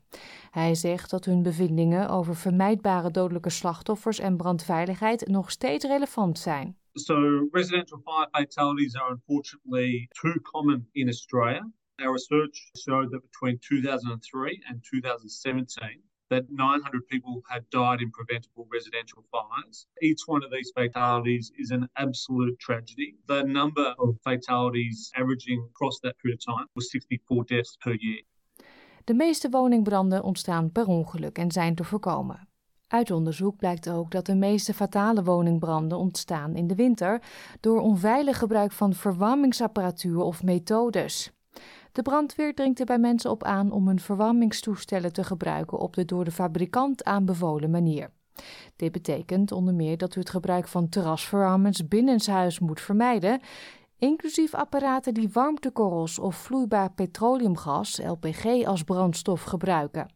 Speaker 1: Hij zegt dat hun bevindingen over vermijdbare dodelijke slachtoffers en brandveiligheid nog steeds relevant zijn.
Speaker 24: So, residential fire fatalities are unfortunately too common in Australia. Our research showed that between 2003 and 2017, that 900 people had died in preventable residential fires. Each one of these fatalities is an absolute tragedy. The number of fatalities averaging across that period of time was 64 deaths per year.
Speaker 1: De meeste woningbranden ontstaan per ongeluk en zijn te voorkomen. Uit onderzoek blijkt ook dat de meeste fatale woningbranden ontstaan in de winter door onveilig gebruik van verwarmingsapparatuur of methodes. De brandweer dringt er bij mensen op aan om hun verwarmingstoestellen te gebruiken op de door de fabrikant aanbevolen manier. Dit betekent onder meer dat u het gebruik van terrasverwarmers binnenshuis moet vermijden, inclusief apparaten die warmtekorrels of vloeibaar petroleumgas, LPG, als brandstof gebruiken.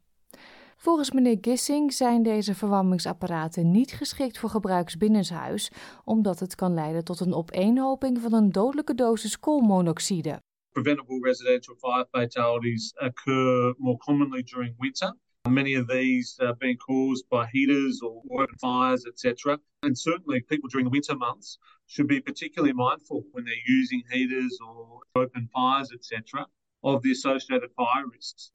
Speaker 1: Volgens meneer Gissing zijn deze verwarmingsapparaten niet geschikt voor gebruik binnenshuis, omdat het kan leiden tot een opeenhoping van een dodelijke dosis koolmonoxide.
Speaker 24: Preventable residential fire fatalities occur more commonly during winter. Many of these are being caused by heaters or open fires, etc. And certainly, people during the winter months should be particularly mindful when they're using heaters or open fires, etc., of the associated fire risks.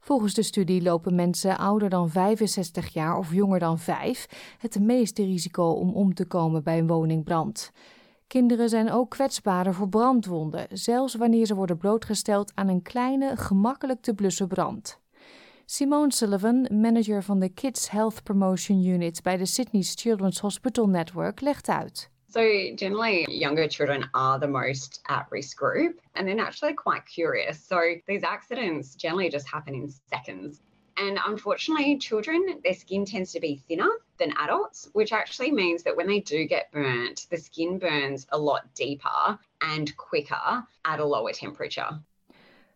Speaker 1: Volgens de studie lopen mensen ouder dan 65 jaar of jonger dan 5 het meeste risico om om te komen bij een woningbrand. Kinderen zijn ook kwetsbaarder voor brandwonden, zelfs wanneer ze worden blootgesteld aan een kleine, gemakkelijk te blussen brand. Simone Sullivan, manager van de Kids Health Promotion Unit bij de Sydney's Children's Hospital Network, legt uit.
Speaker 25: So, generally, younger children are the most at risk group, and they're naturally quite curious. So, these accidents generally just happen in seconds. And unfortunately, children, their skin tends to be thinner than adults, which actually means that when they do get burnt, the skin burns a lot deeper and quicker at a lower temperature.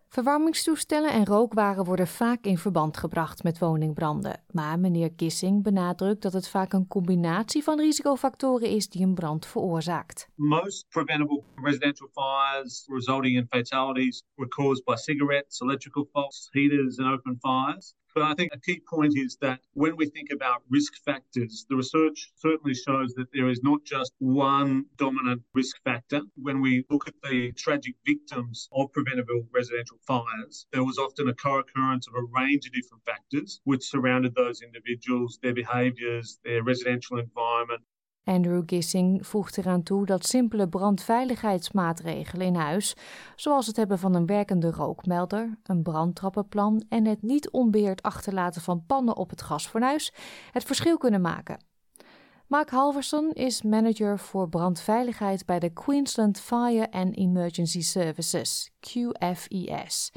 Speaker 1: Verwarmingstoestellen en rookwaren worden vaak in verband gebracht met woningbranden. Maar meneer Gissing benadrukt dat het vaak een combinatie van risicofactoren is die een brand veroorzaakt.
Speaker 24: Most preventable residential fires resulting in fatalities were caused by cigarettes, electrical faults, heaters, and open fires. But I think a key point is that when we think about risk factors, the research certainly shows that there is not just one dominant risk factor. When we look at the tragic victims of preventable residential fires, there was often a co occurrence of a range of different factors which surrounded those individuals, their behaviours, their residential environment,
Speaker 1: Andrew Gissing voegt eraan toe dat simpele brandveiligheidsmaatregelen in huis, zoals het hebben van een werkende rookmelder, een brandtrappenplan en het niet onbeheerd achterlaten van pannen op het gasfornuis, het verschil kunnen maken. Mark Halverson is manager voor brandveiligheid bij de Queensland Fire and Emergency Services, QFES.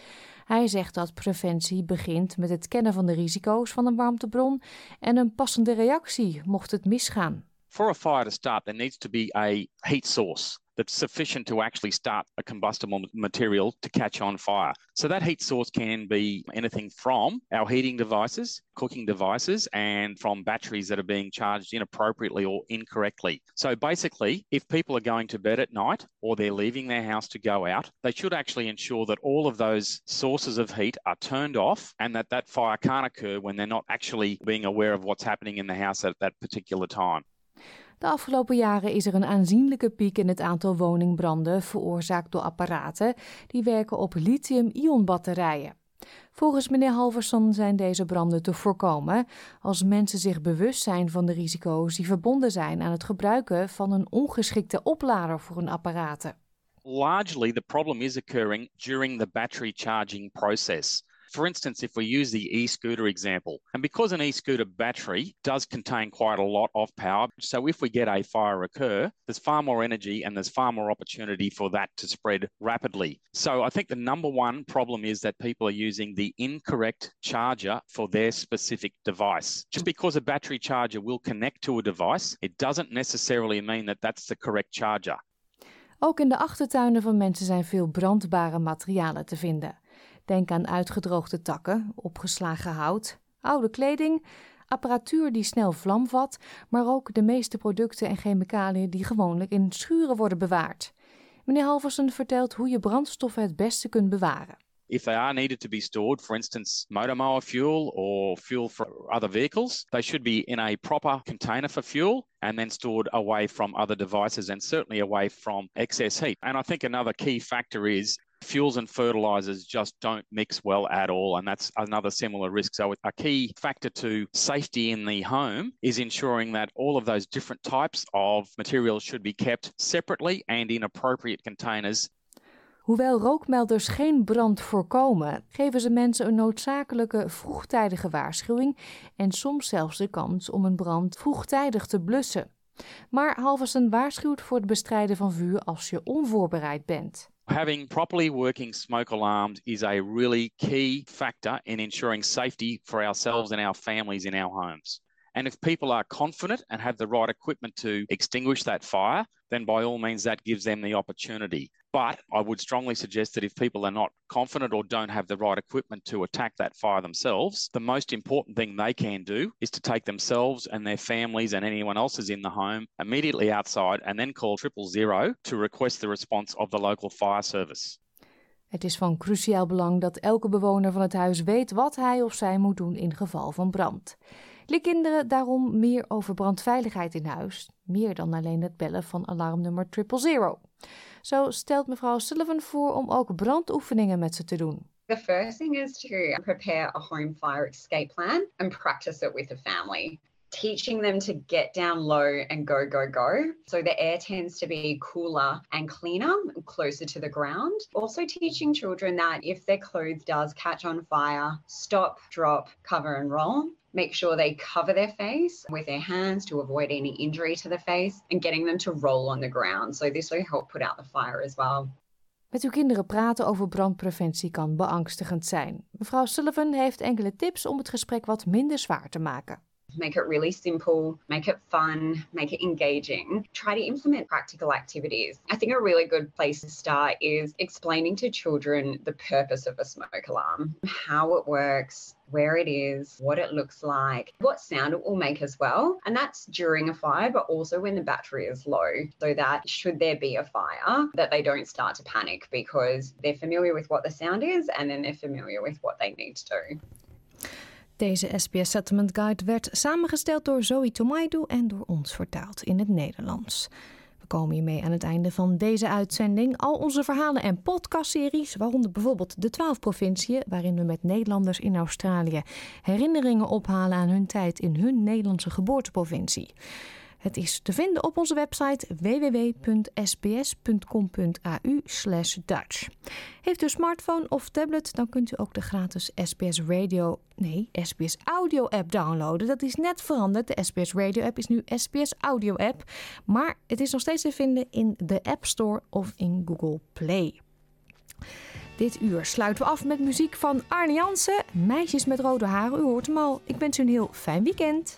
Speaker 1: Hij zegt dat preventie begint met het kennen van de risico's van een warmtebron en een passende reactie mocht het misgaan.
Speaker 26: For a fire to start, there needs to be a heat source that's sufficient to actually start a combustible material to catch on fire. So that heat source can be anything from our heating devices, cooking devices, and from batteries that are being charged inappropriately or incorrectly. So basically, if people are going to bed at night or they're leaving their house to go out, they should actually ensure that all of those sources of heat are turned off and that that fire can't occur when they're not actually being aware of what's happening in the house at that particular time.
Speaker 1: De afgelopen jaren is er een aanzienlijke piek in het aantal woningbranden veroorzaakt door apparaten die werken op lithium-ion batterijen. Volgens meneer Halverson zijn deze branden te voorkomen als mensen zich bewust zijn van de risico's die verbonden zijn aan het gebruiken van een ongeschikte oplader voor hun apparaten.
Speaker 26: Largely, the problem is occurring during the battery charging process. For instance, if we use the e-scooter example, and because an e-scooter battery does contain quite a lot of power, so if we get a fire occur, there's far more energy and there's far more opportunity for that to spread rapidly. So I think the number one problem is that people are using the incorrect charger for their specific device. Just because a battery charger will connect to a device, it doesn't necessarily mean that that's the correct charger.
Speaker 1: Ook in de achtertuinen van mensen zijn veel brandbare materialen te vinden. Denk aan uitgedroogde takken, opgeslagen hout, oude kleding, apparatuur die snel vlam vat, maar ook de meeste producten en chemicaliën die gewoonlijk in schuren worden bewaard. Meneer Halversen vertelt hoe je brandstoffen het beste kunt bewaren.
Speaker 26: If they are needed to be stored, for instance, motor mower fuel or fuel for other vehicles, they should be in a proper container for fuel and then stored away from other devices and certainly away from excess heat. And I think another key factor is fuels and fertilizers just don't mix well at all. And that's another similar risk. So, a key factor to safety in the home is ensuring that all of those different types of materials should be kept separately and in appropriate containers.
Speaker 1: Hoewel rookmelders geen brand voorkomen, geven ze mensen een noodzakelijke vroegtijdige waarschuwing en soms zelfs de kans om een brand vroegtijdig te blussen. Maar Halversen waarschuwt voor het bestrijden van vuur als je onvoorbereid bent.
Speaker 26: Having properly working smoke alarms is a really key factor in ensuring safety for ourselves and our families in our homes. And if people are confident and have the right equipment to extinguish that fire, then by all means that gives them the opportunity. But I would strongly suggest that if people are not confident or don't have the right equipment to attack that fire themselves, the most important thing they can do is to take themselves and their families and anyone else is in the home immediately outside and then call triple zero to request the response of the local fire service.
Speaker 1: Het is van cruciaal belang dat elke bewoner van het huis weet wat hij of zij moet doen in geval van brand. Leer kinderen daarom meer over brandveiligheid in huis, meer dan alleen het bellen van alarmnummer 000. Zo stelt mevrouw Sullivan voor om ook brandoefeningen met ze te doen.
Speaker 25: The first thing is to prepare a home fire escape plan and practice it with the family. Teaching them to get down low and go, go, go. So the air tends to be cooler and cleaner, closer to the ground. Also, teaching children that if their clothes does catch on fire, stop, drop, cover, and roll. Make sure they cover their face with their hands to avoid any injury to the face and getting them to roll on the ground. So this will help put out the fire as well.
Speaker 1: Met uw kinderen praten over brandpreventie kan beangstigend zijn. Mevrouw Sullivan heeft enkele tips om het gesprek wat minder zwaar te maken.
Speaker 25: Make it really simple, make it fun, make it engaging. Try to implement practical activities. I think a really good place to start is explaining to children the purpose of a smoke alarm, how it works, where it is, what it looks like, what sound it will make as well. And that's during a fire, but also when the battery is low, so that should there be a fire, that they don't start to panic because they're familiar with what the sound is and then they're familiar with what they need to do.
Speaker 1: Deze SBS Settlement Guide werd samengesteld door Zoe Tomaidu en door ons vertaald in het Nederlands. We komen hiermee aan het einde van deze uitzending. Al onze verhalen en podcastseries, waaronder bijvoorbeeld de 12 provinciën, waarin we met Nederlanders in Australië herinneringen ophalen aan hun tijd in hun Nederlandse geboorteprovincie. Het is te vinden op onze website www.sbs.com.au Dutch. Heeft u een smartphone of tablet, dan kunt u ook de gratis SBS Radio, nee, SBS Audio app downloaden. Dat is net veranderd. De SBS Radio app is nu SBS Audio app, maar het is nog steeds te vinden in de App Store of in Google Play. Dit uur sluiten we af met muziek van Arne Jansen, Meisjes met rode haren. U hoort hem al. Ik wens u een heel fijn weekend.